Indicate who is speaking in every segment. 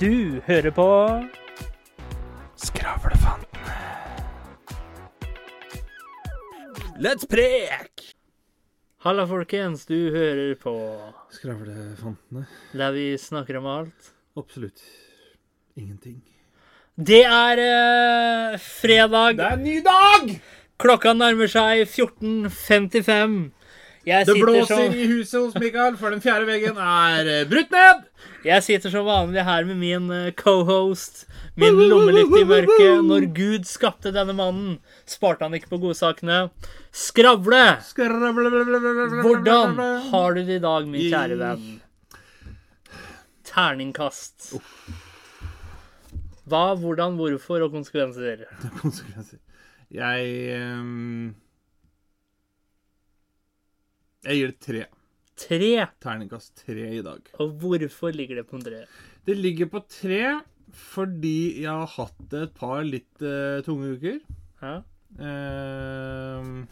Speaker 1: Du hører på
Speaker 2: Skravlefantene. Let's prek!
Speaker 1: Halla, folkens. Du hører på
Speaker 2: Skravlefantene.
Speaker 1: der vi snakker om alt.
Speaker 2: Absolutt ingenting.
Speaker 1: Det er eh, fredag.
Speaker 2: er en ny dag!
Speaker 1: Klokka nærmer seg 14.55.
Speaker 2: Det blåser
Speaker 1: som,
Speaker 2: i huset hos Mikael, for den fjerde veggen er eh, brutt ned.
Speaker 1: jeg sitter som vanlig her med min eh, cohost, min lommelykt i mørket. Når Gud skapte denne mannen, sparte han ikke på godsakene. Skravle! Hvordan har du det i dag, min kjære venn? Terningkast. Hva, hvordan, hvorfor og konsekvenser?
Speaker 2: Konsekvenser. Jeg ehm, Jeg gir det tre.
Speaker 1: Tre.
Speaker 2: Terningkast tre i dag.
Speaker 1: Og hvorfor ligger det på en tre?
Speaker 2: Det ligger på tre fordi jeg har hatt et par litt uh, tunge uker.
Speaker 1: Ja,
Speaker 2: Uh,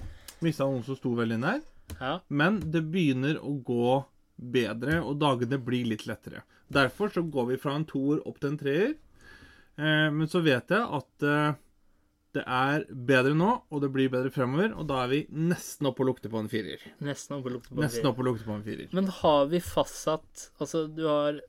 Speaker 2: Mista noen som sto veldig nær.
Speaker 1: ja.
Speaker 2: Men det begynner å gå bedre, og dagene blir litt lettere. Derfor så går vi fra en toer opp til en treer. Eh, men så vet jeg at eh, det er bedre nå, og det blir bedre fremover. Og da er vi nesten oppe og lukter på en firer.
Speaker 1: Nesten oppe og lukter på en tre.
Speaker 2: oppe og lukter på en firer.
Speaker 1: Men har vi fastsatt Altså, du har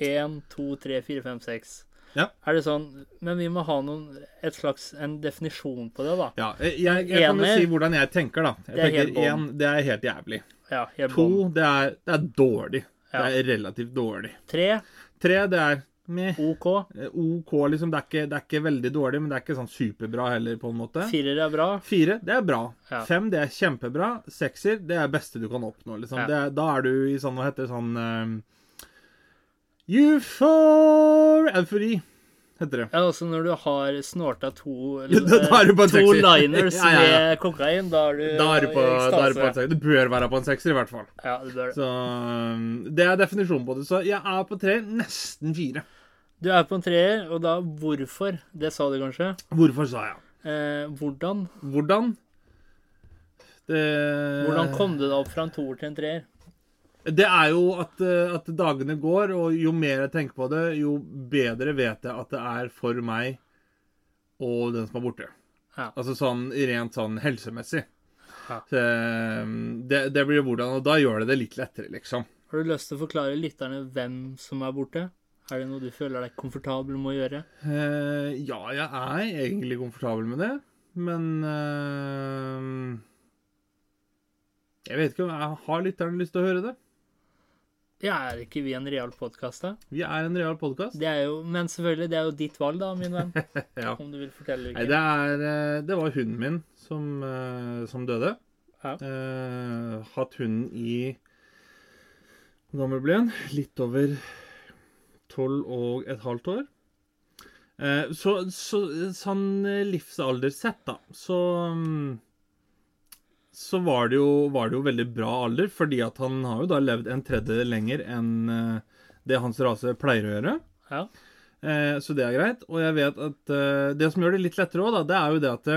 Speaker 1: én, to, tre, fire, fem, seks.
Speaker 2: Ja.
Speaker 1: Er det sånn Men vi må ha noen Et slags en definisjon på det, da.
Speaker 2: Ja, jeg, jeg, jeg kan jo si hvordan jeg tenker, da. Jeg
Speaker 1: Det er
Speaker 2: tenker én, det er helt jævlig.
Speaker 1: Ja, helt
Speaker 2: To, det er, det er dårlig.
Speaker 1: Ja.
Speaker 2: Det er relativt dårlig.
Speaker 1: Tre,
Speaker 2: Tre, det er meh.
Speaker 1: OK.
Speaker 2: Eh, OK, liksom. Det er, ikke, det er ikke veldig dårlig, men det er ikke sånn superbra heller, på en måte.
Speaker 1: Firer er bra.
Speaker 2: Fire, det er bra.
Speaker 1: Ja.
Speaker 2: Fem, det er kjempebra. Sekser, det er beste du kan oppnå. liksom.
Speaker 1: Ja.
Speaker 2: Det da er du i sånn, hva heter det, sånn um, Eufor Eufori, heter det.
Speaker 1: Ja, altså når du har snorta to,
Speaker 2: Ja,
Speaker 1: to liners
Speaker 2: Ja, ja,
Speaker 1: med kokain, da er du
Speaker 2: Da er du på, er du på en sekser. Du bør være på en sekser, i hvert fall.
Speaker 1: Ja, det bør.
Speaker 2: Så um, Det er definisjonen på det. Så jeg er på tre, nesten fire.
Speaker 1: Du er på en treer, og da hvorfor? Det sa du kanskje.
Speaker 2: Hvorfor sa jeg
Speaker 1: Eh, hvordan?
Speaker 2: Hvordan? Det,
Speaker 1: Hvordan kom du deg opp fra en toer til en treer?
Speaker 2: Det er jo at, eh, at dagene går, og jo mer jeg tenker på det, jo bedre vet jeg at det er for meg og den som er borte.
Speaker 1: Ja.
Speaker 2: Altså sånn rent sånn helsemessig.
Speaker 1: Ja.
Speaker 2: Så, eh, det, det blir hvordan, og da gjør det det litt lettere, liksom.
Speaker 1: Har du lyst til å forklare lytterne hvem som er borte? Er det noe du føler deg komfortabel med å gjøre?
Speaker 2: Uh, ja, jeg er egentlig komfortabel med det, men uh, Jeg vet ikke om jeg har lytterne lyst til å høre det.
Speaker 1: Ja, er ikke vi en real podkast, da?
Speaker 2: Vi er en real podkast.
Speaker 1: Men selvfølgelig, det er jo ditt valg, da, min venn.
Speaker 2: Ja.
Speaker 1: Om du vil fortelle
Speaker 2: Nei, det, er, eh, det var hunden min som, som døde.
Speaker 1: Ja.
Speaker 2: Eh, hatt hunden i Hvor gammel ble han? Litt over tolv og et halvt år. Eh, så, så sånn eh, livsalder sett, da, så mm, Så var det, jo, var det jo veldig bra alder, fordi at han har jo da levd en tredjedel lenger enn eh, det hans rase pleier å gjøre.
Speaker 1: Ja.
Speaker 2: Eh, så det er greit. Og jeg vet at eh, det som gjør det litt lettere òg, det er jo det at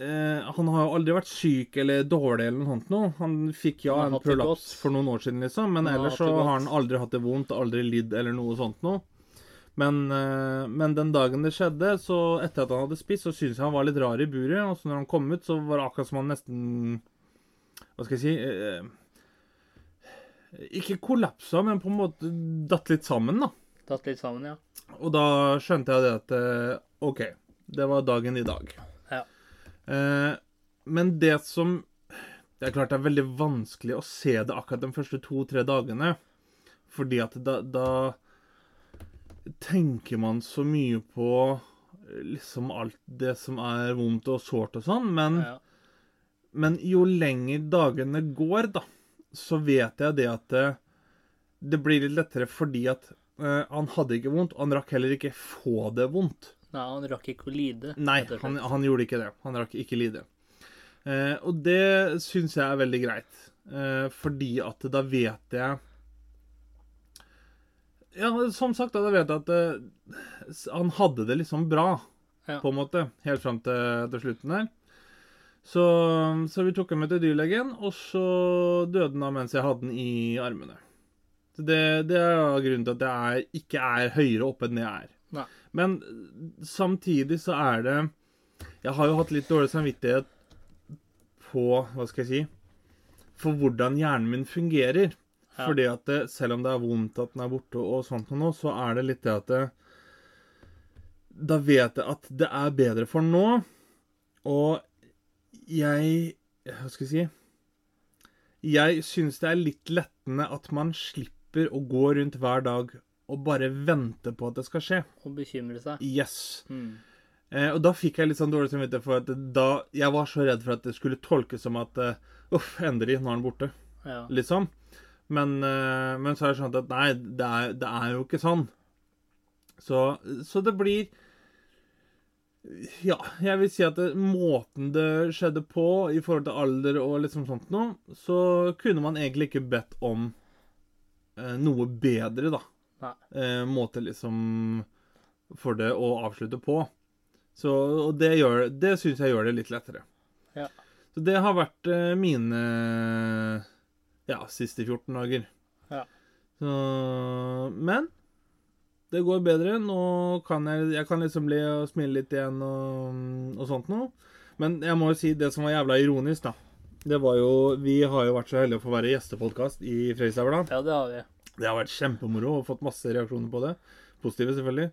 Speaker 2: eh, han har jo aldri vært syk eller dårlig eller noe sånt noe. Han fikk ja
Speaker 1: Han
Speaker 2: en prolaps for noen år siden, liksom, men ellers så har han aldri hatt det vondt, aldri lidd eller noe sånt noe. Men, eh, men den dagen det skjedde, så etter at han hadde spist, så syntes jeg han var litt rar i buret. Og så når han kom ut, så var det akkurat som han nesten Hva skal jeg si eh, Ikke kollapsa, men på en måte datt litt sammen, da.
Speaker 1: Tatt litt sammen, ja.
Speaker 2: Og da skjønte jeg det at eh, OK, det var dagen i dag.
Speaker 1: Ja.
Speaker 2: Eh, men det som Det er klart det er veldig vanskelig å se det akkurat de første to-tre dagene. Fordi at da, da tenker man så mye på eh, liksom alt det som er vondt og sårt og sånn, men,
Speaker 1: ja.
Speaker 2: men jo lenger dagene går, da, så vet jeg det at det, det blir litt lettere fordi at uh, han hadde ikke vondt, og han rakk heller ikke få det vondt.
Speaker 1: Nei, han rakk ikke å lide.
Speaker 2: Nei, han, han gjorde ikke det. Han rakk ikke lide. Eh, og det syns jeg er veldig greit, eh, fordi at da vet jeg Ja, som sagt, da vet jeg at eh, han hadde det liksom bra,
Speaker 1: Ja.
Speaker 2: på en måte, helt fram til, til slutten der. Så, så vi tok ham med til dyrlegen, og så døde han da mens jeg hadde den i armene. Så det, det er grunnen til at jeg er, ikke er høyere oppe enn jeg er. Men samtidig så er det Jeg har jo hatt litt dårlig samvittighet på Hva skal jeg si For hvordan hjernen min fungerer.
Speaker 1: Ja.
Speaker 2: Fordi at det, selv om det er vondt at den er borte, og sånt og noe, så er det litt det at det, Da vet jeg at det er bedre for nå. Og jeg Hva skal jeg si Jeg syns det er litt lettende at man slipper å gå rundt hver dag og bare vente på at det skal skje.
Speaker 1: Og bekymre seg.
Speaker 2: Yes.
Speaker 1: Mm.
Speaker 2: Eh, og da fikk jeg litt sånn dårlig samvittighet for at da Jeg var så redd for at det skulle tolkes som at uh, Uff, endelig, nå er han borte.
Speaker 1: Ja.
Speaker 2: Liksom. Men, uh, men så har jeg skjønt at nei, det er, det er jo ikke sånn. Så, så det blir Ja, jeg vil si at det, måten det skjedde på i forhold til alder og liksom sånt noe, så kunne man egentlig ikke bedt om eh, noe bedre, da. Eh, måte liksom for det å avslutte på. Så, og det, gjør, det syns jeg gjør det litt lettere.
Speaker 1: Ja.
Speaker 2: Så det har vært eh, mine ja, siste 14 dager.
Speaker 1: Ja.
Speaker 2: Så, men det går bedre. Nå kan jeg, jeg kan liksom le og smile litt igjen og, og sånt noe. Men jeg må jo si det som var jævla ironisk, da. Det var jo Vi har jo vært så heldige å få være gjestepodkast i Fredrikstad Blad.
Speaker 1: ja, det har vi.
Speaker 2: Det har vært kjempemoro og fått masse reaksjoner på det. Positive, selvfølgelig.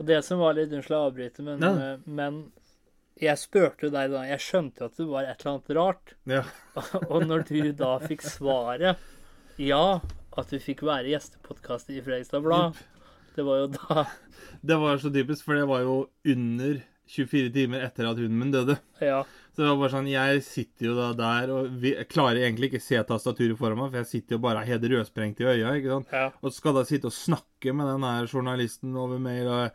Speaker 1: Og det som var litt Unnskyld å avbryte, men,
Speaker 2: Ja.
Speaker 1: eh, men jeg spurte jo deg da. Jeg skjønte jo at det var et eller annet rart.
Speaker 2: Ja.
Speaker 1: Og når du da fikk svaret ja, at du fikk være gjestepodkast i Fredrikstad Blad, det var jo da
Speaker 2: Det var så typisk, for det var jo under 24 timer etter at hunden min døde.
Speaker 1: Ja.
Speaker 2: Så det var bare sånn, Jeg sitter jo da der og vi, klarer egentlig ikke se tastaturet foran meg, for jeg sitter jo bare helt rødsprengt i øya. ikke sant?
Speaker 1: ja.
Speaker 2: Og skal da sitte og snakke med den her journalisten over mail. og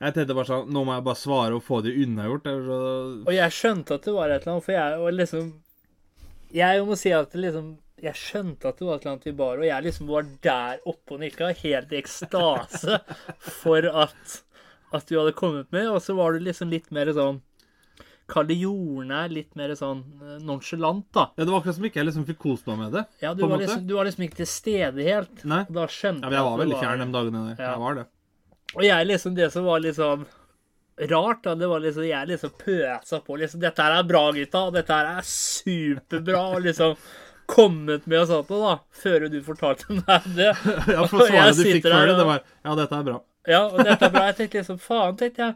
Speaker 2: Jeg tenkte bare sånn Nå må jeg bare svare og få det unnagjort. Så,
Speaker 1: Og jeg skjønte at det var et eller annet, for jeg var liksom Jeg må si at det liksom Jeg skjønte at det var et eller annet vi bar, og jeg liksom var der oppe og nikka, helt i ekstase for at, at du hadde kommet med, og så var du liksom litt mer sånn Kall det jordnær, litt mer sånn eh, nonchalant, da.
Speaker 2: ja, Det var akkurat som ikke jeg liksom fikk kost meg med det.
Speaker 1: Ja, du var, liksom, du var liksom ikke til stede helt.
Speaker 2: Nei.
Speaker 1: Da skjønte
Speaker 2: Ja, men Jeg var veldig fjern de dagene der.
Speaker 1: Ja.
Speaker 2: Jeg var det.
Speaker 1: Og jeg liksom, det som var sånn rart, da, det var liksom Jeg liksom pøsa på liksom Dette her er bra, gutta. og Dette her er superbra. Og liksom kommet med og sånt noe, da. Før du fortalte meg det.
Speaker 2: Ja, for svaret du fikk før det, det var Ja, dette er bra.
Speaker 1: Ja, og dette er bra. Jeg tenkte liksom Faen, tenkte jeg.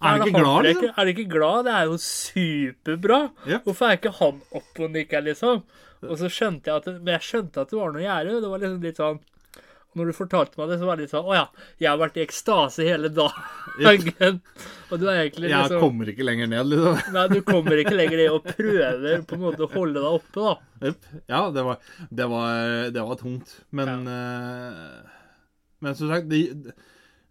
Speaker 2: Er du ikke glad, liksom?
Speaker 1: Er du ikke glad? Det er jo superbra.
Speaker 2: Ja.
Speaker 1: Hvorfor er ikke han oppe og nikker, liksom? Og så skjønte jeg at det, Men jeg skjønte at det var noe gjerde. Det var liksom litt sånn Når du fortalte meg det, så var det litt sånn Å ja, jeg har vært i ekstase hele dagen. Og du er egentlig liksom Jeg
Speaker 2: kommer ikke lenger ned, liksom.
Speaker 1: Nei, du kommer ikke lenger ned og prøver på en måte å holde deg oppe, da.
Speaker 2: Ja, det var, det var, det var tungt. Men eh, Men som sagt, de,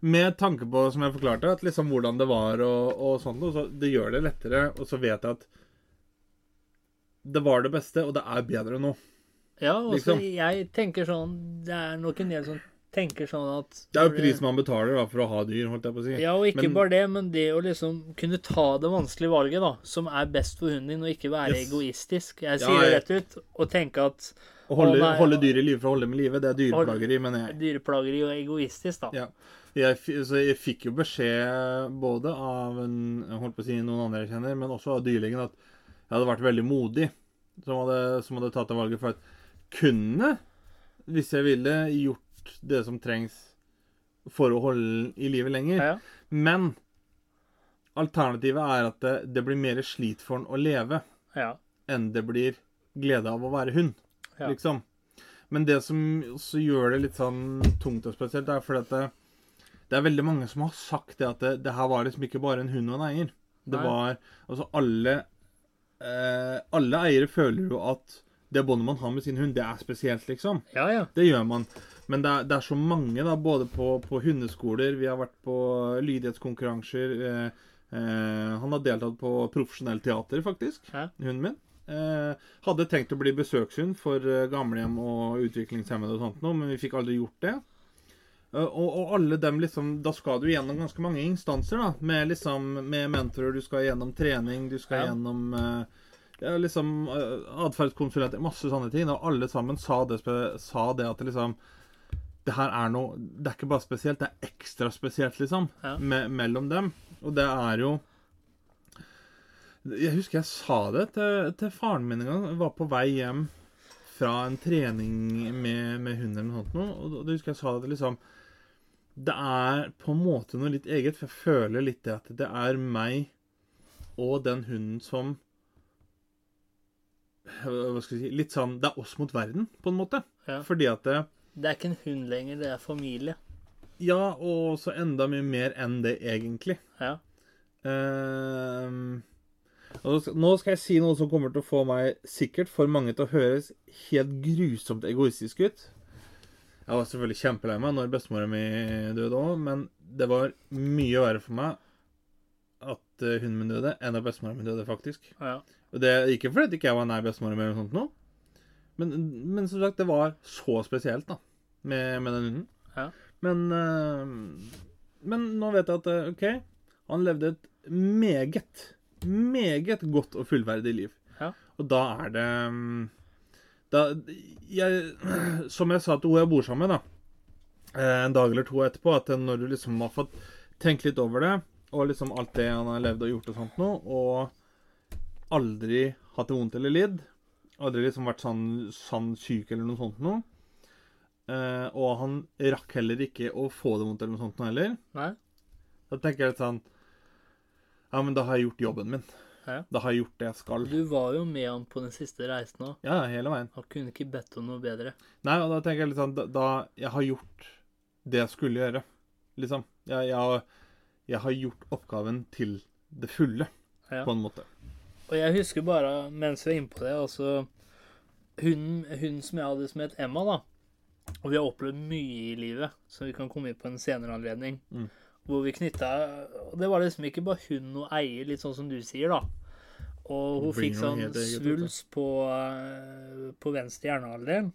Speaker 2: med tanke på, som jeg forklarte, at liksom hvordan det var og, og sånt, så det gjør det lettere. Og så vet jeg at det var det beste, og det er bedre nå.
Speaker 1: Ja, og så
Speaker 2: Liksom.
Speaker 1: jeg tenker sånn Det er nok en del som tenker sånn at
Speaker 2: Det er jo pris man betaler da, for å ha dyr, holdt jeg på å si.
Speaker 1: Ja, og ikke
Speaker 2: Men-
Speaker 1: bare det, men det å liksom kunne ta det vanskelige valget, da, som er best for hunden din, og ikke være
Speaker 2: Yes.
Speaker 1: egoistisk. Jeg
Speaker 2: Ja,
Speaker 1: sier det rett ut, og tenke at
Speaker 2: Å holde,
Speaker 1: Å,
Speaker 2: holde dyr i live for å holde dem i live, det er dyreplageri, mener jeg.
Speaker 1: dyreplageri og egoistisk, da.
Speaker 2: Ja. Jeg, så jeg fikk jo beskjed både av en, holdt på å si noen andre jeg kjenner, men også av dyrlegen at jeg hadde vært veldig modig som hadde, som hadde tatt det valget for at kunne, hvis jeg ville, gjort det som trengs for å holde den i live lenger.
Speaker 1: Ja,
Speaker 2: Men alternativet er at det, det blir mer slit for den å leve
Speaker 1: ja.
Speaker 2: enn det blir glede av å være hund,
Speaker 1: Ja.
Speaker 2: liksom. Men det som også gjør det litt sånn tungt og spesielt, er fordi at det, det er veldig mange som har sagt det at det, det her var liksom ikke bare en hund og en eier. Det
Speaker 1: Nei.
Speaker 2: var Altså, alle eh, Alle eiere føler jo at det båndet man har med sin hund, det er spesielt, liksom.
Speaker 1: ja, ja.
Speaker 2: Det gjør man. Men det er, det er så mange, da, både på, på hundeskoler Vi har vært på lydighetskonkurranser. Eh, eh, han har deltatt på profesjonelt teater, faktisk,
Speaker 1: Hæ?
Speaker 2: hunden min. Eh, hadde tenkt å bli besøkshund for eh, gamlehjem og utviklingshemmede og sånt noe, men vi fikk aldri gjort det. Eh, og, og alle dem liksom Da skal du gjennom ganske mange instanser, da. Med liksom Med mentorer, du skal gjennom trening, du skal
Speaker 1: Ja.
Speaker 2: gjennom eh, ja, liksom atferdskonsulenter, masse sånne ting. Og alle sammen sa det, sa det at liksom det her er noe Det er ikke bare spesielt, det er ekstra spesielt, liksom,
Speaker 1: Ja.
Speaker 2: me mellom dem. Og det er jo Jeg husker jeg sa det til, til faren min en gang. Jeg var på vei hjem fra en trening med, med hund eller noe sånt noe, og det husker jeg sa det liksom Det er på en måte noe litt eget, for jeg føler litt det at det er meg og den hunden som Hva skal jeg si Litt sånn Det er oss mot verden, på en måte.
Speaker 1: Ja.
Speaker 2: Fordi at det,
Speaker 1: Det er ikke en hund lenger, det er familie.
Speaker 2: Ja, og så enda mye mer enn det, egentlig.
Speaker 1: Ja.
Speaker 2: Uh, og nå skal- jeg si noe som kommer til å få meg sikkert for mange til å høres helt grusomt egoistisk ut. Jeg var selvfølgelig kjempelei meg når bestemora mi døde òg, men det var mye verre for meg at eh, hunden min døde, enn at bestemora mi døde, faktisk.
Speaker 1: ja.
Speaker 2: Og det er ikke fordi jeg ikke jeg var nær bestemora mi eller noe sånt nå, men, men som sagt, det var så spesielt, da, med, med den hunden.
Speaker 1: Ja.
Speaker 2: Men, eh, men nå vet jeg at eh, OK, han levde et meget, meget godt og fullverdig liv.
Speaker 1: Ja.
Speaker 2: Og da er det mm, da, jeg, Som jeg sa til hun jeg bor sammen med, da, eh, en dag eller to etterpå, at når du liksom har fått tenkt litt over det, og liksom alt det han har levd og gjort og sånt noe, og aldri hatt det vondt eller lidd, aldri liksom vært sånn, sånn syk eller noe sånt noe, eh, og han rakk heller ikke å få det vondt eller noe sånt noe heller,
Speaker 1: Nei?
Speaker 2: da tenker jeg litt sånn Ja, men da har jeg gjort jobben min.
Speaker 1: Ja.
Speaker 2: Da har jeg gjort det jeg skal.
Speaker 1: Du var jo med han på den siste reisen òg.
Speaker 2: Ja, hele veien.
Speaker 1: Han kunne ikke bedt om noe bedre.
Speaker 2: Nei, og da tenker jeg litt sånn Da, da jeg har gjort det jeg skulle gjøre, liksom. Jeg, jeg, jeg har gjort oppgaven til det fulle,
Speaker 1: Ja.
Speaker 2: på en måte.
Speaker 1: Og jeg husker bare, mens vi er inne på det, altså Hun, hun som jeg hadde som het Emma, da. Og vi har opplevd mye i livet, så vi kan komme inn på en senere anledning.
Speaker 2: Mm.
Speaker 1: Hvor vi knytta Og det var liksom ikke bare hun og eier, litt sånn som du sier, da. Og hun fikk sånn svulst på, eh, på venstre hjernehalvdel.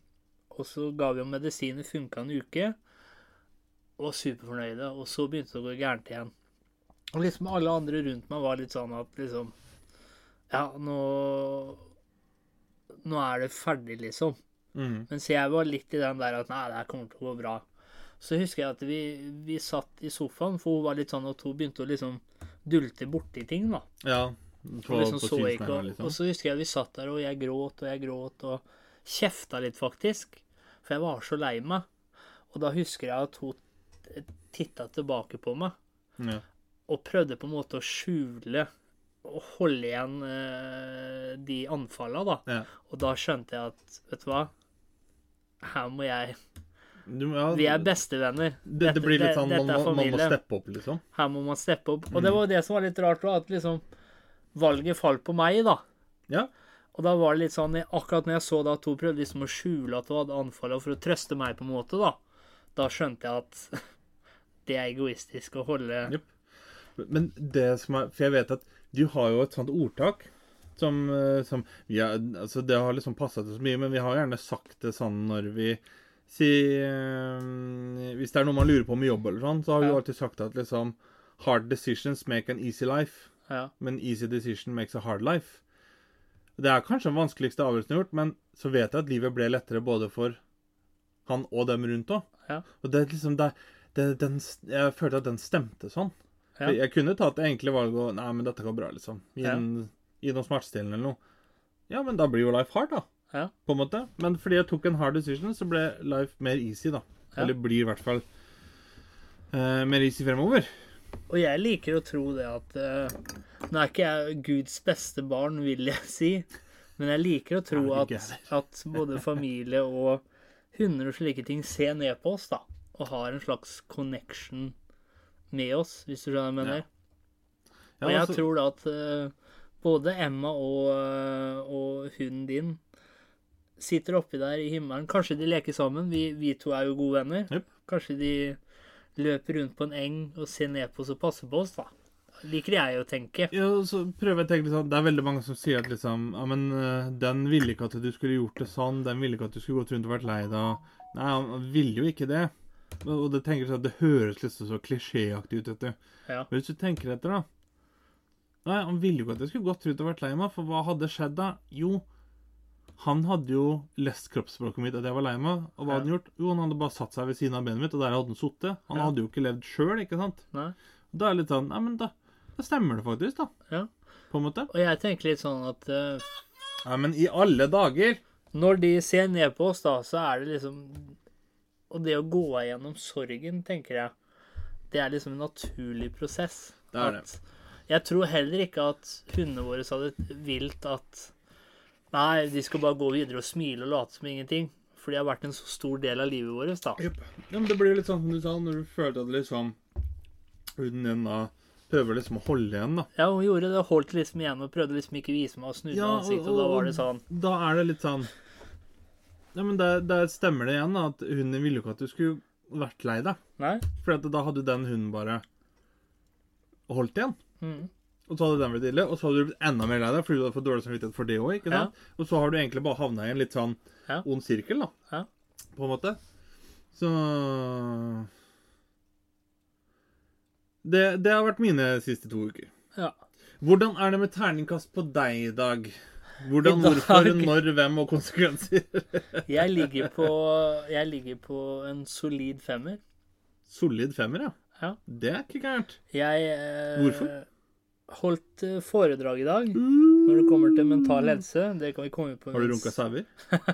Speaker 1: Og så ga vi henne medisiner, funka en uke. Og var superfornøyde. Og så begynte det å gå gærent igjen. Og liksom alle andre rundt meg var litt sånn at liksom Ja, nå Nå er det ferdig, liksom.
Speaker 2: Mm.
Speaker 1: Mens jeg var litt i den der at nei, det her kommer til å gå bra. Så husker jeg at vi, vi satt i sofaen, for hun var litt sånn at hun begynte å liksom dulte borti ting, da.
Speaker 2: Ja.
Speaker 1: Og
Speaker 2: På,
Speaker 1: liksom
Speaker 2: på
Speaker 1: så ikke, og,
Speaker 2: liksom.
Speaker 1: og så husker jeg at vi satt der, og jeg gråt og jeg gråt og kjefta litt, faktisk. For jeg var så lei meg. Og da husker jeg at hun titta tilbake på meg
Speaker 2: Ja.
Speaker 1: og prøvde på en måte å skjule og holde igjen uh, de anfallene, da.
Speaker 2: Ja.
Speaker 1: Og da skjønte jeg at, vet du hva Her må jeg
Speaker 2: Du, ja,
Speaker 1: Vi er bestevenner.
Speaker 2: det, det blir litt sånn man,
Speaker 1: dette man,
Speaker 2: må- man må steppe opp, liksom.
Speaker 1: Her må man steppe opp.
Speaker 2: Mm.
Speaker 1: Og det var det som var litt rart at liksom valget falt på meg, da.
Speaker 2: Ja.
Speaker 1: Og da var det litt sånn Akkurat når jeg så da at hun prøvde liksom å skjule at hun hadde anfallet for å trøste meg på en måte, da, da skjønte jeg at det er egoistisk å holde
Speaker 2: yep. Men det som er For jeg vet at du har jo et sånt ordtak som, eh, som ja, altså Det har liksom passa til så mye, men vi har gjerne sagt det sånn når vi Si eh, Hvis det er noe man lurer på med jobb eller sånn, så har vi jo alltid sagt at liksom Hard decisions make an easy life,
Speaker 1: Ja.
Speaker 2: men easy decision makes a hard life. Det er kanskje den vanskeligste avgjørelsen gjort, men så vet jeg at livet ble lettere både for han og dem rundt òg.
Speaker 1: Ja.
Speaker 2: Og det er liksom det, det, den, Jeg følte at den stemte sånn.
Speaker 1: Ja.
Speaker 2: Jeg kunne tatt det enkle valget og Nei, men dette går bra, liksom. Gi,
Speaker 1: Ja.
Speaker 2: en, gi noe smertestillende eller noe. Ja, men da blir jo life hard, da.
Speaker 1: Ja.
Speaker 2: På en måte. Men fordi jeg tok en hard decision, så ble life mer easy, da. Eller blir i hvert fall uh, mer easy fremover.
Speaker 1: Og jeg liker å tro det at uh, Nå er ikke jeg Guds beste barn, vil jeg si, men jeg liker å tro at, at både familie og hunder og slike ting ser ned på oss, da, og har en slags connection med oss, hvis du skjønner hva jeg mener.
Speaker 2: Ja,
Speaker 1: og jeg
Speaker 2: altså-
Speaker 1: tror da at uh, både Emma og, uh, og hunden din sitter oppi der i himmelen. Kanskje de leker sammen. Vi, vi to er jo gode venner.
Speaker 2: Yep.
Speaker 1: Kanskje de løper rundt på en eng og ser ned på oss og passer på oss, da. Liker jeg å tenke.
Speaker 2: Ja, så prøver jeg å tenke litt sånn Det er veldig mange som sier at liksom Ja, men eh, den ville ikke at du skulle gjort det sånn. Den ville ikke at du skulle gått rundt og vært lei deg. Nei, han ville jo ikke det. Og det tenker sånn, det høres litt så klisjéaktig ut, vet du.
Speaker 1: Ja.
Speaker 2: Men hvis du tenker etter, da Nei, han ville jo ikke at jeg skulle gått rundt og vært lei meg, for hva hadde skjedd da? Jo, Han hadde jo lest kroppsspråket mitt at jeg var lei meg. Og hva
Speaker 1: Ja.
Speaker 2: hadde han gjort? Jo, han hadde bare satt seg ved siden av benet mitt, og der hadde han sittet. Han
Speaker 1: Ja.
Speaker 2: hadde jo ikke levd sjøl, ikke sant?
Speaker 1: Nei.
Speaker 2: Da er det litt sånn Nei, men da, da stemmer det faktisk, da.
Speaker 1: Ja.
Speaker 2: På en måte.
Speaker 1: Og jeg tenker litt sånn at uh...
Speaker 2: Nei, men i alle dager
Speaker 1: når de ser ned på oss, da, så er det liksom Og det å gå igjennom sorgen, tenker jeg, det er liksom en naturlig prosess.
Speaker 2: Det er det.
Speaker 1: At Jeg tror heller ikke at hundene våre hadde vilt at Nei, de skal bare gå videre og smile og late som ingenting. For de har vært en så stor del av livet vårt, da.
Speaker 2: Yep. Ja, men det blir litt sånn som du sa, når du følte at liksom Huden din da prøver liksom å holde igjen, da.
Speaker 1: Ja, hun gjorde det. Holdt liksom igjen og prøvde liksom ikke vise meg og snudde
Speaker 2: Ja,
Speaker 1: ansiktet, og da var det sånn.
Speaker 2: Da er det litt sånn Ja, men der, der stemmer det igjen, da, at hunden ville jo ikke at du skulle vært lei deg.
Speaker 1: Nei?
Speaker 2: For da hadde den hunden bare holdt igjen.
Speaker 1: Mm.
Speaker 2: Og så hadde den blitt ille, og så hadde du blitt enda mer lei deg fordi du hadde fått dårlig samvittighet for det òg. sant? Og så har du egentlig bare havna i en litt sånn
Speaker 1: Ja.
Speaker 2: ond sirkel, da.
Speaker 1: Ja.
Speaker 2: På en måte. Så det, det har vært mine siste to uker.
Speaker 1: Ja.
Speaker 2: Hvordan er det med terningkast på deg i dag? Hvordan,
Speaker 1: dag?
Speaker 2: hvorfor, når, hvem og konsekvenser?
Speaker 1: Jeg ligger på, jeg ligger på en solid femmer.
Speaker 2: Solid femmer, ja.
Speaker 1: Ja.
Speaker 2: Det er ikke gærent.
Speaker 1: Jeg eh,
Speaker 2: Hvorfor?
Speaker 1: holdt eh, foredrag i dag når det kommer til mental helse. Det kan vi komme på
Speaker 2: Har du runka sauer?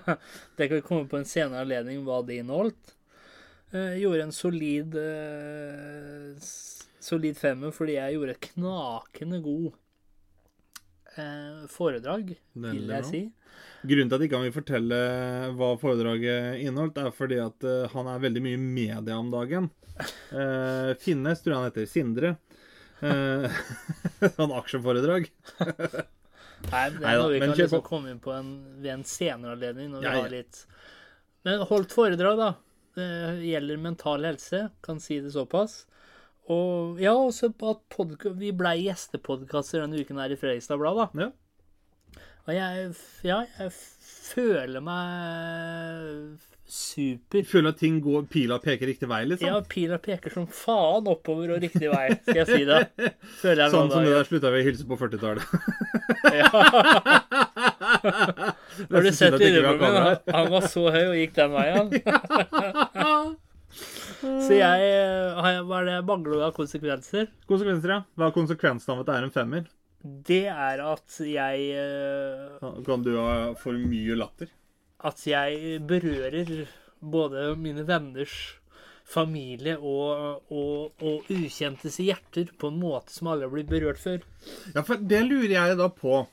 Speaker 1: Det kan vi komme på en senere anledning hva det inneholdt. Eh, gjorde en solid eh, solid femmer fordi jeg gjorde et knakende god foredrag, vil jeg si.
Speaker 2: Grunnen til at ikke han vil fortelle hva foredraget inneholdt, er fordi at eh, han er veldig mye i media om dagen. Uh, Finnes, tror jeg han heter. Sindre. Sånn aksjeforedrag.
Speaker 1: Nei, det er noe vi kan liksom komme inn på en, ved en senere anledning når vi
Speaker 2: Ja, ja.
Speaker 1: har litt Men holdt foredrag, da. Det gjelder mental helse, kan si det såpass. Og ja, også at vi blei gjestepodkaster denne uken her i Fredrikstad Blad, da.
Speaker 2: Ja.
Speaker 1: Og jeg, ja, jeg føler meg super.
Speaker 2: Føler at ting går, pila peker riktig vei, liksom.
Speaker 1: Ja, pila peker som faen oppover og riktig vei, skal jeg si det. Føler jeg
Speaker 2: sånn som det der slutta vi å hilse på 40-tallet.
Speaker 1: Ja. Har du sett lillebroren min? han var så høy og gikk den veien. Så jeg eh, Hva er det jeg mangler av konsekvenser?
Speaker 2: Konsekvenser, ja. Hva er konsekvensen av at det er en femmer?
Speaker 1: Det er at jeg eh,
Speaker 2: Kan du ha for mye latter?
Speaker 1: At jeg berører både mine venners familie og, og, og ukjentes hjerter på en måte som aldri har blitt berørt før.
Speaker 2: Ja, for det lurer jeg da på.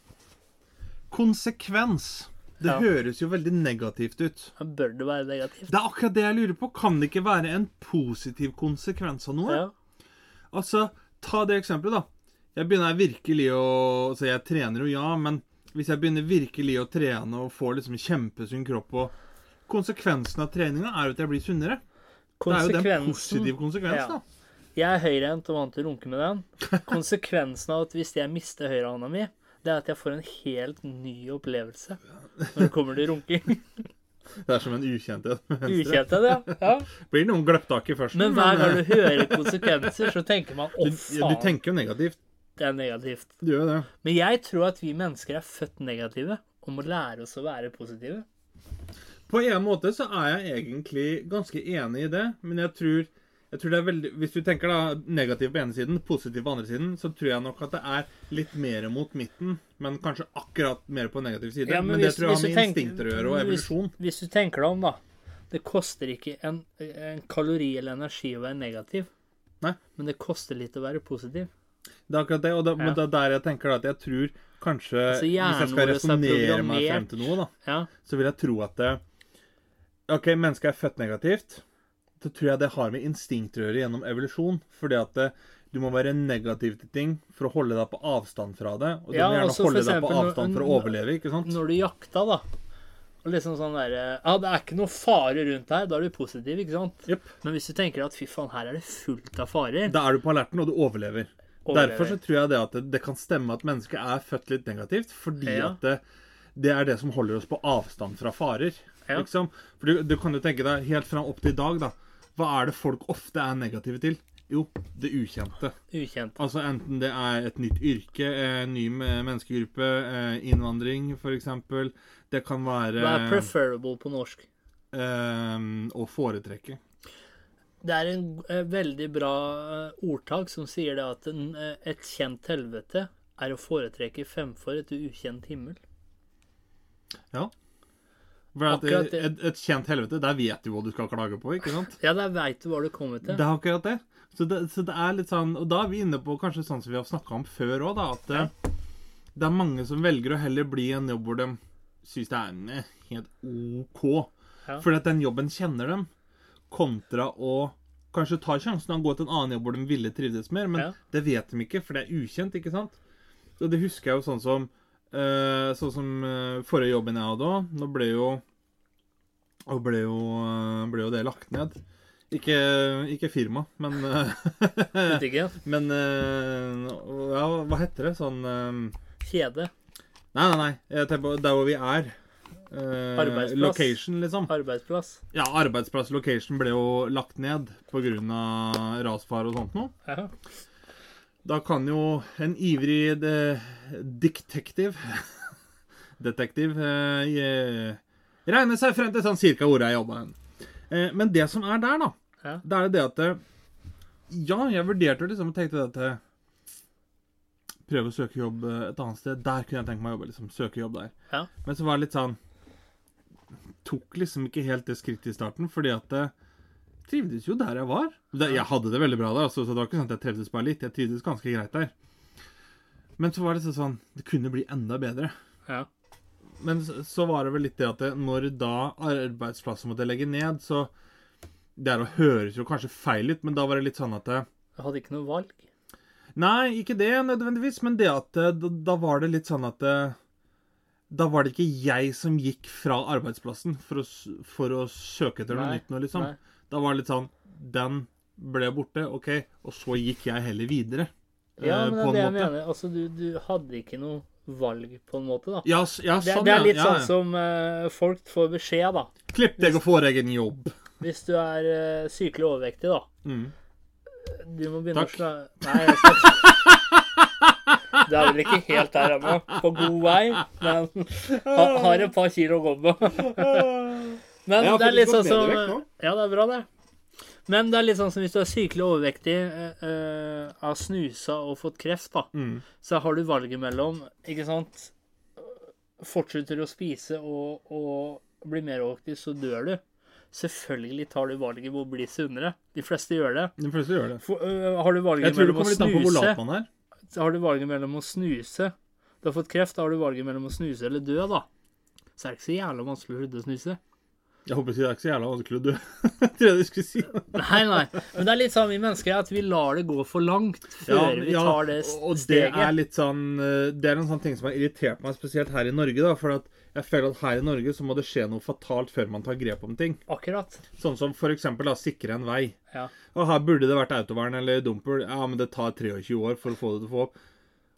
Speaker 2: Konsekvens. Det
Speaker 1: Ja.
Speaker 2: høres jo veldig negativt ut.
Speaker 1: Da bør det være negativt.
Speaker 2: Det er akkurat det jeg lurer på. Kan det ikke være en positiv konsekvens av noe?
Speaker 1: Ja.
Speaker 2: Altså, ta det eksempelet, da. Jeg begynner virkelig å Altså, jeg trener jo, ja, men hvis jeg begynner virkelig å trene og får liksom kjempesunn kropp og Konsekvensen av treninga er jo at jeg blir sunnere. Det er jo den positive positiv konsekvens,
Speaker 1: Ja.
Speaker 2: da.
Speaker 1: Jeg er høyrehendt og vant til å runke med den. Konsekvensen av at hvis jeg mister høyrehånda mi, det er at jeg får en helt ny opplevelse når det kommer til runking.
Speaker 2: Det er som en ukjent en. Ukjent
Speaker 1: en, ja. Ja.
Speaker 2: Blir noen gløpptak i først.
Speaker 1: Men hver gang
Speaker 2: eh,
Speaker 1: du hører konsekvenser, så tenker man å,
Speaker 2: du, du tenker jo negativt.
Speaker 1: det er negativt.
Speaker 2: Du gjør det.
Speaker 1: Men jeg tror at vi mennesker er født negative og må lære oss å være positive.
Speaker 2: På en måte så er jeg egentlig ganske enig i det, men jeg tror, jeg tror det er veldig Hvis du tenker da negativ på ene siden, positiv på andre siden, så tror jeg nok at det er litt mer mot midten, men kanskje akkurat mer på negativ side.
Speaker 1: Ja,
Speaker 2: men,
Speaker 1: hvis-
Speaker 2: det tror jeg har med
Speaker 1: tenker-
Speaker 2: instinkter å gjøre, og evolusjon.
Speaker 1: Hvis, hvis du tenker deg om, da. Det koster ikke en, en kalori eller energi å være negativ.
Speaker 2: Nei.
Speaker 1: Men det koster litt å være positiv.
Speaker 2: Det er akkurat det, og men
Speaker 1: Ja.
Speaker 2: det er der jeg tenker da at jeg tror kanskje
Speaker 1: Altså,
Speaker 2: Hvis jeg skal
Speaker 1: er
Speaker 2: resonnere meg frem til noe, da,
Speaker 1: Ja.
Speaker 2: så vil jeg tro at det, OK, mennesket er født negativt. Så tror jeg det har med instinkt å gjøre gjennom evolusjon. Fordi at det, du må være negativ til ting for å holde deg på avstand fra det. Og du
Speaker 1: Ja,
Speaker 2: må gjerne
Speaker 1: altså,
Speaker 2: holde deg på avstand for å overleve, ikke sant?
Speaker 1: Når du jakta, da. Og liksom sånn derre Ja, det er ikke noe fare rundt her. Da er du positiv, ikke sant?
Speaker 2: Yep.
Speaker 1: Men hvis du tenker at fy faen, her er det fullt av farer
Speaker 2: Da er du på alerten, og du overlever.
Speaker 1: Overlever.
Speaker 2: Derfor så tror jeg det at det, det kan stemme at mennesket er født litt negativt, fordi
Speaker 1: Ja.
Speaker 2: at det, det er det som holder oss på avstand fra farer.
Speaker 1: Ja.
Speaker 2: Liksom. For du, du kan jo tenke deg helt fram opp til i dag, da. Hva er det folk ofte er negative til? Jo, det ukjente.
Speaker 1: Ukjent.
Speaker 2: Altså enten det er et nytt yrke, en ny menneskegruppe, eh, innvandring f.eks. Det kan være
Speaker 1: Hva er preferable på norsk?
Speaker 2: eh, å foretrekke.
Speaker 1: Det er en eh, veldig bra eh, ordtak som sier det at en, eh, et kjent helvete er å foretrekke fremfor et ukjent himmel.
Speaker 2: Ja. For at
Speaker 1: Akkurat
Speaker 2: et, et kjent helvete, der vet du hva du skal klage på, ikke sant?
Speaker 1: Ja, der veit du hva du kommer til.
Speaker 2: Det er akkurat det. Så, det. så det er litt sånn Og da er vi inne på kanskje sånn som vi har snakka om før òg, da. At det, det er mange som velger å heller bli i en jobb hvor de syns det er eh, helt OK.
Speaker 1: Ja.
Speaker 2: Fordi at den jobben kjenner dem, kontra å kanskje ta sjansen og gå til en annen jobb hvor de ville trivdes mer. Men
Speaker 1: Ja.
Speaker 2: det vet de ikke, for det er ukjent, ikke sant? Og det husker jeg jo sånn som eh, Sånn som eh, forrige jobben jeg hadde òg. Nå ble jo ble jo, eh, ble jo det lagt ned. Ikke, ikke firma, men
Speaker 1: Butikken.
Speaker 2: Men Ja, hva heter det? Sånn
Speaker 1: Kjede.
Speaker 2: Nei, nei, nei. Jeg tenker på der hvor vi er. Eh,
Speaker 1: Arbeidsplass.
Speaker 2: Location, liksom.
Speaker 1: Arbeidsplass.
Speaker 2: Ja, arbeidsplass location ble jo lagt ned pga. rasfare og sånt noe.
Speaker 1: Ja.
Speaker 2: Da kan jo en ivrig de, detektiv Detektiv eh, regne seg frem til sånn cirka hvor jeg jobba hen. Eh, men det som er der, da,
Speaker 1: Ja.
Speaker 2: det er det at eh, Ja, jeg vurderte liksom og tenkte at eh, Prøve å søke jobb eh, et annet sted. Der kunne jeg tenke meg å jobbe. liksom, søke jobb der.
Speaker 1: Ja.
Speaker 2: Men så var det litt sånn Tok liksom ikke helt det skrittet i starten, fordi at eh, trivdes jo der jeg var. Jeg hadde det veldig bra der, altså, så det var ikke sånn at jeg trivdes bare litt. Jeg trivdes ganske greit der. Men så var det sånn Det kunne bli enda bedre.
Speaker 1: Ja.
Speaker 2: Men så, så var det vel litt det at det, når da arbeidsplasser måtte legge ned, så Det er å høres jo kanskje feil ut, men da var det litt sånn at det,
Speaker 1: Jeg hadde ikke noe valg.
Speaker 2: Nei, ikke det nødvendigvis, men det at det, da, da var det litt sånn at det, Da var det ikke jeg som gikk fra arbeidsplassen for å, for å søke etter noe nytt nå, liksom.
Speaker 1: nei.
Speaker 2: Da var det litt sånn Den ble borte, OK, og så gikk jeg heller videre. eh,
Speaker 1: Ja, men det er det jeg mener. Altså, du, du hadde ikke noe valg, på en måte, da.
Speaker 2: Ja, ja,
Speaker 1: Det,
Speaker 2: sånn,
Speaker 1: det er litt
Speaker 2: ja.
Speaker 1: sånn som uh, folk får beskjed, da.
Speaker 2: Klipp deg og få deg en jobb.
Speaker 1: Hvis du er uh, sykelig overvektig, da.
Speaker 2: Mm.
Speaker 1: Du må begynne
Speaker 2: Takk.
Speaker 1: å slå Nei, jeg skal Du er vel ikke helt der ennå. På god vei, men ha, har et par kilo å gå på. Men det er litt sånn som. Ja, det er bra, det. Men det er litt sånn som hvis du er sykelig overvektig, eh, har snusa og fått kreft, da,
Speaker 2: Mm.
Speaker 1: så har du valget mellom, ikke sant Fortsetter du å spise og, og blir mer overvektig, så dør du. Selvfølgelig tar du valget om å bli sunnere. De fleste gjør det.
Speaker 2: De fleste gjør det.
Speaker 1: For, uh, har du valget mellom å snuse har du valget mellom å snuse Du har fått kreft, da har du valget mellom å snuse eller dø, da. Så er det ikke så jævla vanskelig å slutte å snuse.
Speaker 2: Jeg håper ikke det er ikke så jævla vanskelig å dø. Tror jeg du skulle si.
Speaker 1: Nei, nei. Men det er litt sånn vi mennesker at vi lar det gå for langt før vi tar det
Speaker 2: steget. og det er litt sånn eh, Det er en sånn ting som har irritert meg spesielt her i Norge. da, For at jeg føler at her i Norge så må det skje noe fatalt før man tar grep om ting.
Speaker 1: Akkurat.
Speaker 2: Sånn som for eksempel da, sikre en vei.
Speaker 1: Ja.
Speaker 2: Og her burde det vært autovern eller dumper. Ja, men det tar 23 år for å få det til å få opp.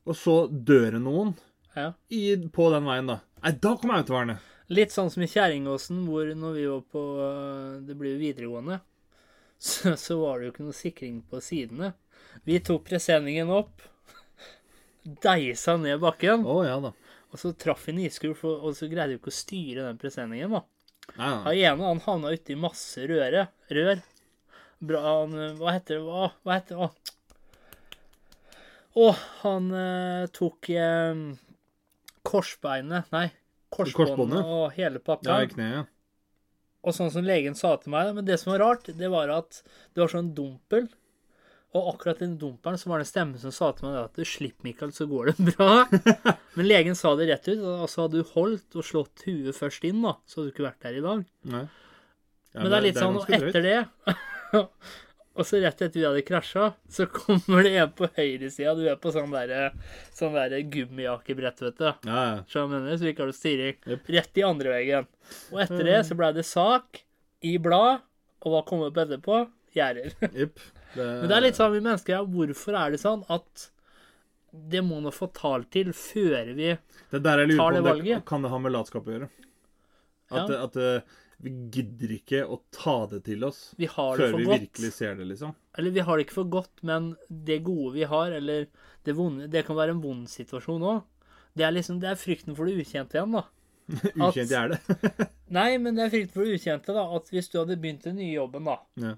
Speaker 2: Og så dør det noen
Speaker 1: ja.
Speaker 2: i, på den veien, da. Nei, da kommer autovernet.
Speaker 1: Litt sånn som i Kjerringåsen, hvor når vi var på øh, Det blir jo videregående, så, så var det jo ikke noe sikring på sidene. Vi tok presenningen opp, deisa ned bakken.
Speaker 2: Å ja da.
Speaker 1: Og så traff vi en iskur, og så greide vi ikke å styre den presenningen. da.
Speaker 2: Nei, nei.
Speaker 1: Han ene han havna uti masse røre, rør. Bra, han, hva heter det? Hva, hva heter det? Å, han eh, tok eh, korsbeinet Nei, korsbåndet og hele
Speaker 2: Ja,
Speaker 1: pakka.
Speaker 2: i kneet.
Speaker 1: og sånn som legen sa til meg, men det som var rart, det var at det var sånn dumpel. Og akkurat den dumperen så var det en stemme som sa til meg at du slipper, Mikael, så går det bra. Men legen sa det rett ut. Altså hadde du holdt og slått huet først inn, da, så hadde du ikke vært der i dag.
Speaker 2: Nei. Ja,
Speaker 1: Men det er litt sånn, og
Speaker 2: drøyt.
Speaker 1: etter det Og så rett etter vi hadde krasja, så kommer det en på høyresida. Du er på sånn derre sånn der gummijakebrett, vet du.
Speaker 2: Ja, ja.
Speaker 1: Så mener, så ikke har du styring.
Speaker 2: Yep.
Speaker 1: Rett i andre veggen. Og etter det så ble det sak i blad, og hva kom opp etterpå? Gjerder.
Speaker 2: Yep. Det,
Speaker 1: Men det er litt sånn vi mennesker ja, Hvorfor er det sånn at det må noe tall til før vi
Speaker 2: Det
Speaker 1: tar det
Speaker 2: valget? det, kan det ha med latskap å gjøre. At,
Speaker 1: Ja.
Speaker 2: at Vi gidder ikke å ta det til oss
Speaker 1: Vi har det
Speaker 2: før vi
Speaker 1: godt.
Speaker 2: virkelig ser det, liksom.
Speaker 1: Eller vi har det ikke for godt, men det gode vi har, eller det vonde Det kan være en vond situasjon òg. Det er liksom, det er frykten for det ukjente igjen, da.
Speaker 2: Ukjent er det.
Speaker 1: Nei, men det er frykten for det ukjente, da. At hvis du hadde begynt den nye jobben, da,
Speaker 2: ja.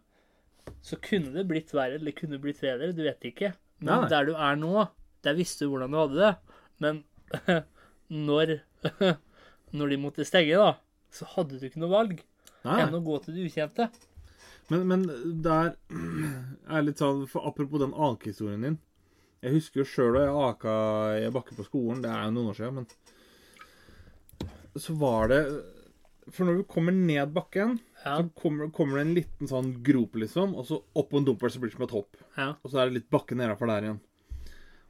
Speaker 1: så kunne det blitt verre, eller kunne det blitt bedre. Du vet ikke. Men
Speaker 2: Nei, nei.
Speaker 1: der du er nå, der visste du hvordan du hadde det. Men når Når de måtte stenge, da, så hadde du ikke noe valg
Speaker 2: Nei,
Speaker 1: enn å gå til det ukjente.
Speaker 2: Men, men der er litt sånn for Apropos den akehistorien din. Jeg husker jo sjøl da jeg aka i bakke på skolen. Det er jo noen år siden, men Så var det For når du kommer ned bakken,
Speaker 1: Ja,
Speaker 2: så kommer, kommer det en liten sånn grop, liksom. Og så opp på en dumper så blir det som et hopp.
Speaker 1: ja.
Speaker 2: Og så er det litt bakke nedafor der igjen.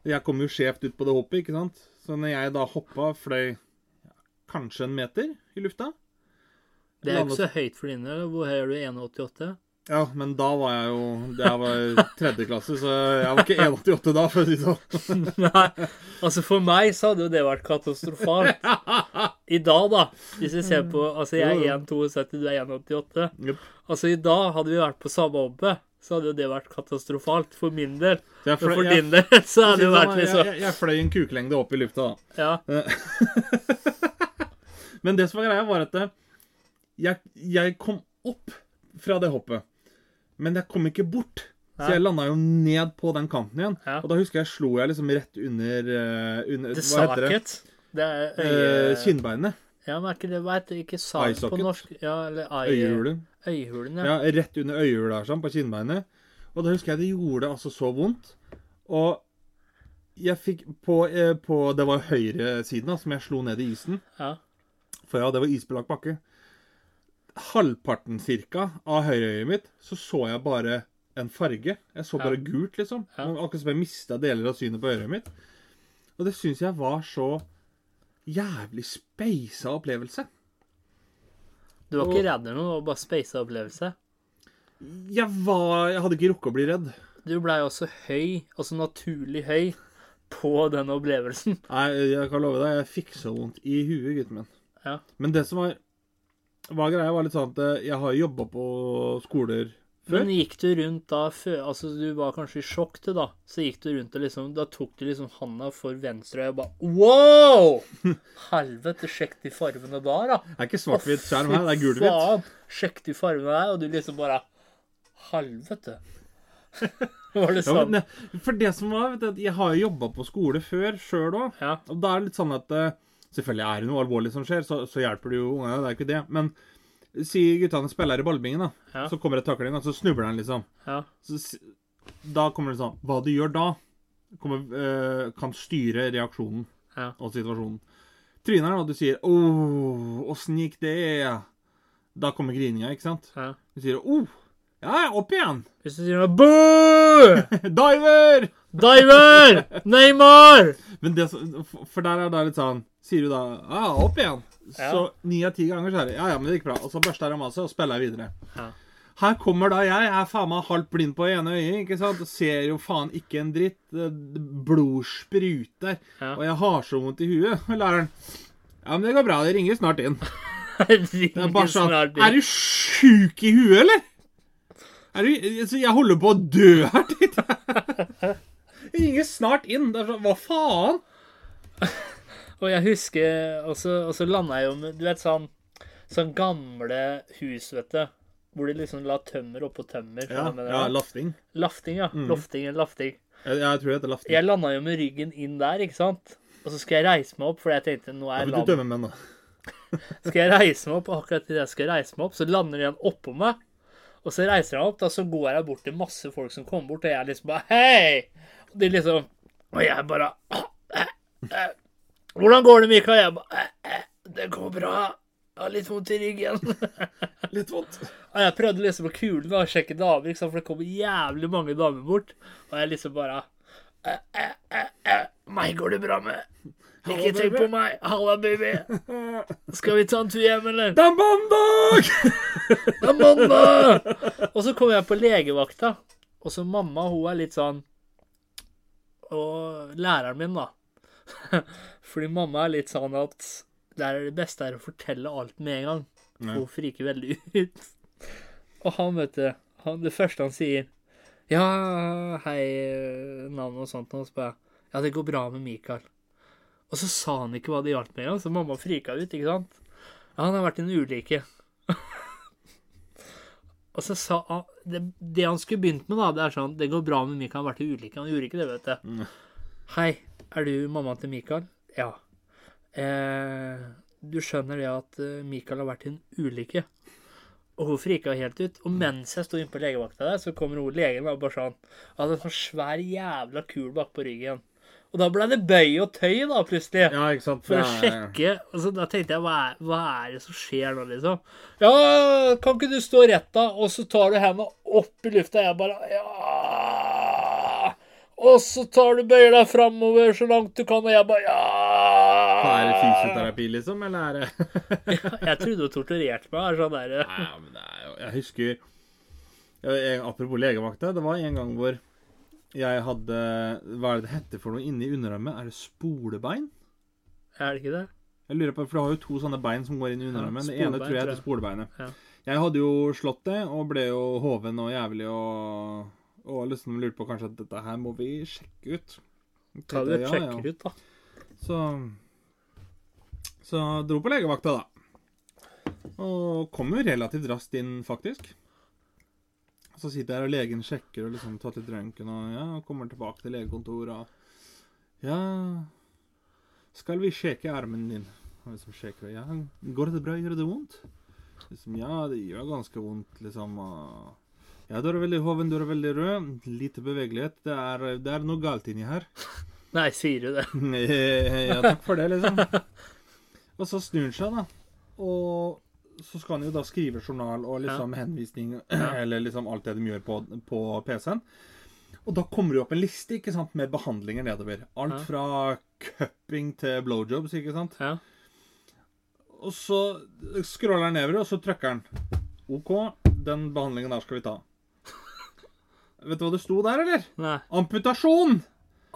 Speaker 2: Og jeg kom jo skjevt ut på det hoppet, ikke sant. Så når jeg da hoppa, fløy kanskje en meter i lufta.
Speaker 1: Det er jo ikke så høyt for dine. Hvor høy er du? 1,88?
Speaker 2: Ja, men da var jeg jo Jeg var tredje klasse, så jeg var ikke 1,88 da, for å si det sånn.
Speaker 1: Nei, altså for meg så hadde jo det vært katastrofalt. I dag, da, hvis vi ser på Altså, jeg er 1,72, du er 1,88.
Speaker 2: Yep.
Speaker 1: Altså, i dag hadde vi vært på samme hoppet, så hadde jo det vært katastrofalt for min del. Men for
Speaker 2: jeg,
Speaker 1: din del så hadde det vært
Speaker 2: jeg,
Speaker 1: liksom
Speaker 2: jeg, jeg fløy en kuklengde opp i lufta, da.
Speaker 1: Ja.
Speaker 2: Men det som var greia, var at det- jeg, jeg kom opp fra det hoppet. Men jeg kom ikke bort. Så jeg landa jo ned på den kanten igjen.
Speaker 1: Ja.
Speaker 2: Og da husker jeg slo jeg liksom rett under, eh, under
Speaker 1: det
Speaker 2: Hva heter det?
Speaker 1: Det er
Speaker 2: Eh,
Speaker 1: øye...
Speaker 2: kinnbeinet.
Speaker 1: Ja, men er ikke det Hva heter? Ikke sak på norsk? Ja, eller eye...
Speaker 2: Øyehulen.
Speaker 1: Øyehulen, ja.
Speaker 2: Ja, rett under øyehula sånn, på kinnbeinet. Og da husker jeg det gjorde altså så vondt. Og jeg fikk på, eh, på Det var høyresiden da, som jeg slo ned i isen.
Speaker 1: ja.
Speaker 2: For ja, det var isbelagt bakke. Halvparten cirka av høyreøyet mitt så så jeg bare en farge. Jeg så bare gult, liksom.
Speaker 1: Ja.
Speaker 2: Akkurat som jeg mista deler av synet på øret mitt. Og det syns jeg var så jævlig speisa opplevelse.
Speaker 1: Du var
Speaker 2: Og-
Speaker 1: ikke redd eller noe, det var bare speisa opplevelse.
Speaker 2: Jeg var Jeg hadde ikke rukket å bli redd.
Speaker 1: Du blei også høy, altså naturlig høy, på den opplevelsen.
Speaker 2: Nei, jeg kan love deg, jeg fikk så vondt i huet, gutten min.
Speaker 1: Ja.
Speaker 2: Men det som var, var greia, var litt sånn at eh, jeg har jobba på skoler før.
Speaker 1: Men gikk du rundt da før Altså, du var kanskje i sjokk, til, da. Så gikk du rundt og liksom Da tok du liksom handa for venstre og og bare Wow! Helvete, sjekk de fargene der, da.
Speaker 2: Det er ikke svart-hvitt skjerm her, det er gul-hvitt.
Speaker 1: Sjekk de fargene der, og du liksom bare Helvete. var det sånn?
Speaker 2: Ja, for det som var, vet du, jeg har jo jobba på skole før sjøl òg.
Speaker 1: Ja.
Speaker 2: Og da er det litt sånn at eh, Selvfølgelig er det noe alvorlig som skjer, så, så hjelper det jo ungene. Det er ikke det. Men si guttene spiller i ballbingen, da.
Speaker 1: Ja.
Speaker 2: Så kommer det takling, og så snubler han, liksom.
Speaker 1: Ja.
Speaker 2: Så, da kommer det sånn Hva du gjør da, kommer, øh, kan styre reaksjonen
Speaker 1: Ja.
Speaker 2: og situasjonen. Tryner han, og du sier 'Å, åssen gikk det?' Da kommer grininga, ikke sant? Du sier 'Å, ja, ja, opp igjen'.
Speaker 1: Hvis du sier noe Boo!
Speaker 2: Diver!
Speaker 1: Diver! Neymar!
Speaker 2: Men det, for der er det litt sånn Sier du da ja, opp igjen,
Speaker 1: Ja.
Speaker 2: så ni av ti ganger så er det ja, ja, men det gikk bra. Og så børster jeg av seg og spiller videre.
Speaker 1: Ja.
Speaker 2: Her kommer da jeg, jeg er faen meg halvt blind på ene øyet, ikke sant? Ser jo faen ikke en dritt. Blod spruter.
Speaker 1: Ja.
Speaker 2: Og jeg har så vondt i huet. Læreren Ja, men det går bra, det ringer snart inn. Det er bare sånn Er du sjuk i huet, eller? Er du, altså, jeg holder på å dø her. tenkte jeg. Ringer snart inn. Det er sånn Hva faen?
Speaker 1: Og jeg husker Og så, og så landa jeg jo med Du vet sånn Sånn gamle hus, vet du. Hvor de liksom la tømmer oppå tømmer.
Speaker 2: Ja, ja lafting.
Speaker 1: Lafting, ja. Lofting eller lafting.
Speaker 2: Jeg, jeg tror det heter lafting.
Speaker 1: Jeg landa jo med ryggen inn der, ikke sant? Og så skal jeg reise meg opp, for jeg tenkte nå er jeg
Speaker 2: men du
Speaker 1: lam.
Speaker 2: dømmer menn, da.
Speaker 1: Skal jeg reise meg opp, og akkurat idet jeg skal reise meg opp, så lander han oppå meg. Og så reiser han opp, da, så går jeg bort til masse folk som kommer bort, og jeg liksom bare Hei! Og de liksom Og jeg bare «Eh, eh, Hvordan går det, Mikael? Jeg bare «Eh, eh, Det går bra. Jeg har litt vondt i ryggen.
Speaker 2: Litt vondt.
Speaker 1: Og jeg prøvde liksom å kule og sjekke damer, sant? for det kommer jævlig mange damer bort. Og jeg liksom bare Meg går det bra med. Ikke tenk på meg. Halla, baby. Skal vi ta en tur hjem, eller?
Speaker 2: Det er mandag!
Speaker 1: Det er mandag! Og så kommer jeg på legevakta, og så mamma, hun er litt sånn Og læreren min, da. Fordi mamma er litt sånn at der er det beste er å fortelle alt med en gang. Hun friker veldig ut. Og han, vet du, han, det første han sier Ja, hei, navn og sånt, og så bare Ja, det går bra med Mikael. Og så sa han ikke hva det hjalp med engang, så mamma frika ut, ikke sant? Ja, han har vært i en ulykke. og så sa han det, det han skulle begynt med, da, det er sånn Det går bra med Mikael, han har vært i ulykke. Han gjorde ikke det, vet du.
Speaker 2: Mm.
Speaker 1: Hei, er du mammaen til Mikael? Ja. Eh, du skjønner det at eh, Mikael har vært i en ulykke. Og hun frika helt ut. Og mens jeg sto inne på legevakta der, så kommer hun legen og bare sånn Hadde en sånn svær jævla kul bak på ryggen. Og da ble det bøy og tøy, da, plutselig.
Speaker 2: Ja, ikke sant?
Speaker 1: For å sjekke. Og så da tenkte jeg, hva er, hva er det som skjer nå, liksom? Ja, kan ikke du stå rett, da? Og så tar du henda opp i lufta. og Jeg bare Ja. Og så tar du bøyer deg framover så langt du kan, og jeg bare Ja.
Speaker 2: Er det fysioterapi, liksom, eller er det
Speaker 1: Jeg trodde du torturerte meg. Sånn der,
Speaker 2: Nei, men det er jo Jeg husker jeg- Apropos legevakta. Det var en gang hvor jeg hadde Hva er det det heter for noe inni underarmet? Er det spolebein?
Speaker 1: Er det ikke det?
Speaker 2: Jeg lurer på, for Du har jo to sånne bein som går inn i underarmen. det ene tror jeg heter spolebeinet.
Speaker 1: Ja.
Speaker 2: Jeg hadde jo slått det, og ble jo hoven og jævlig og, og liksom lurte på kanskje at dette her må vi sjekke ut.
Speaker 1: Det
Speaker 2: Tenkte, ja, ja.
Speaker 1: ut, da.
Speaker 2: Så Så dro på legevakta, da. Og kom jo relativt raskt inn, faktisk. Så sitter jeg her, og legen sjekker og liksom tatt litt røntgen, og ja, kommer tilbake til legekontoret og Ja Skal vi sjekke armen din? Og liksom sjekker Ja, går det bra? Gjør det vondt? Liksom, ja, det gjør ganske vondt, liksom. Og, ja, du er veldig hoven, du er veldig rød. Lite bevegelighet. Det er, det er noe galt inni her.
Speaker 1: Nei, sier du det?
Speaker 2: ja, takk for det, liksom. Og så snur han seg, da. Og så skal han jo da skrive journal og liksom henvisning, eller liksom alt det de gjør på, på PC-en. Og da kommer det opp en liste ikke sant, med behandlinger nedover. Alt
Speaker 1: Ja.
Speaker 2: fra cupping til blowjobs, ikke sant.
Speaker 1: Ja.
Speaker 2: Og så scroller han nedover, og så trykker han. OK, den behandlingen der skal vi ta. Vet du hva det sto der, eller?
Speaker 1: Nei.
Speaker 2: Amputasjon!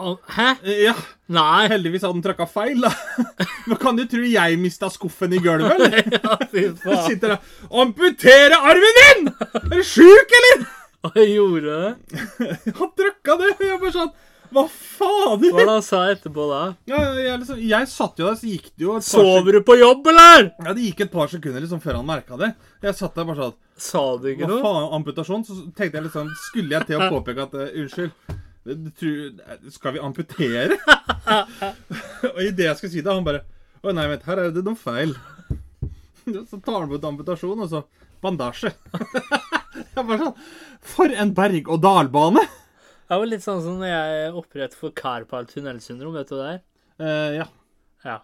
Speaker 1: Hæ?
Speaker 2: Ja,
Speaker 1: Nei.
Speaker 2: heldigvis hadde han trykka feil, da. Men kan du tro jeg mista skuffen i gulvet, eller?
Speaker 1: Ja, fy faen.
Speaker 2: sitter der Amputere armen din! Er du sjuk, eller?
Speaker 1: Og jeg gjorde det.
Speaker 2: Han trykka det. Jeg bare sånn Hva fader?
Speaker 1: Hva da sa han etterpå da?
Speaker 2: Ja, jeg, liksom, jeg satt jo der, så gikk det jo et par,
Speaker 1: Sover du på jobb, eller?
Speaker 2: ja, det gikk et par sekunder liksom før han merka det. Jeg satt der bare sånn
Speaker 1: Sa du ikke noe?
Speaker 2: Hva faen, amputasjon? Så tenkte jeg liksom Skulle jeg til å påpeke at uh, Unnskyld, du tror- skal vi amputere? og idet jeg skulle si det, han bare Å nei, vent, her er det noe feil. så tar han bort amputasjon, og så bandasje. jeg bare sånn For en berg-og-dal-bane!
Speaker 1: Det var litt sånn som når jeg opererte for Carpal tunnelsyndrom. Vet du det er?
Speaker 2: Eh, ja.
Speaker 1: Ja.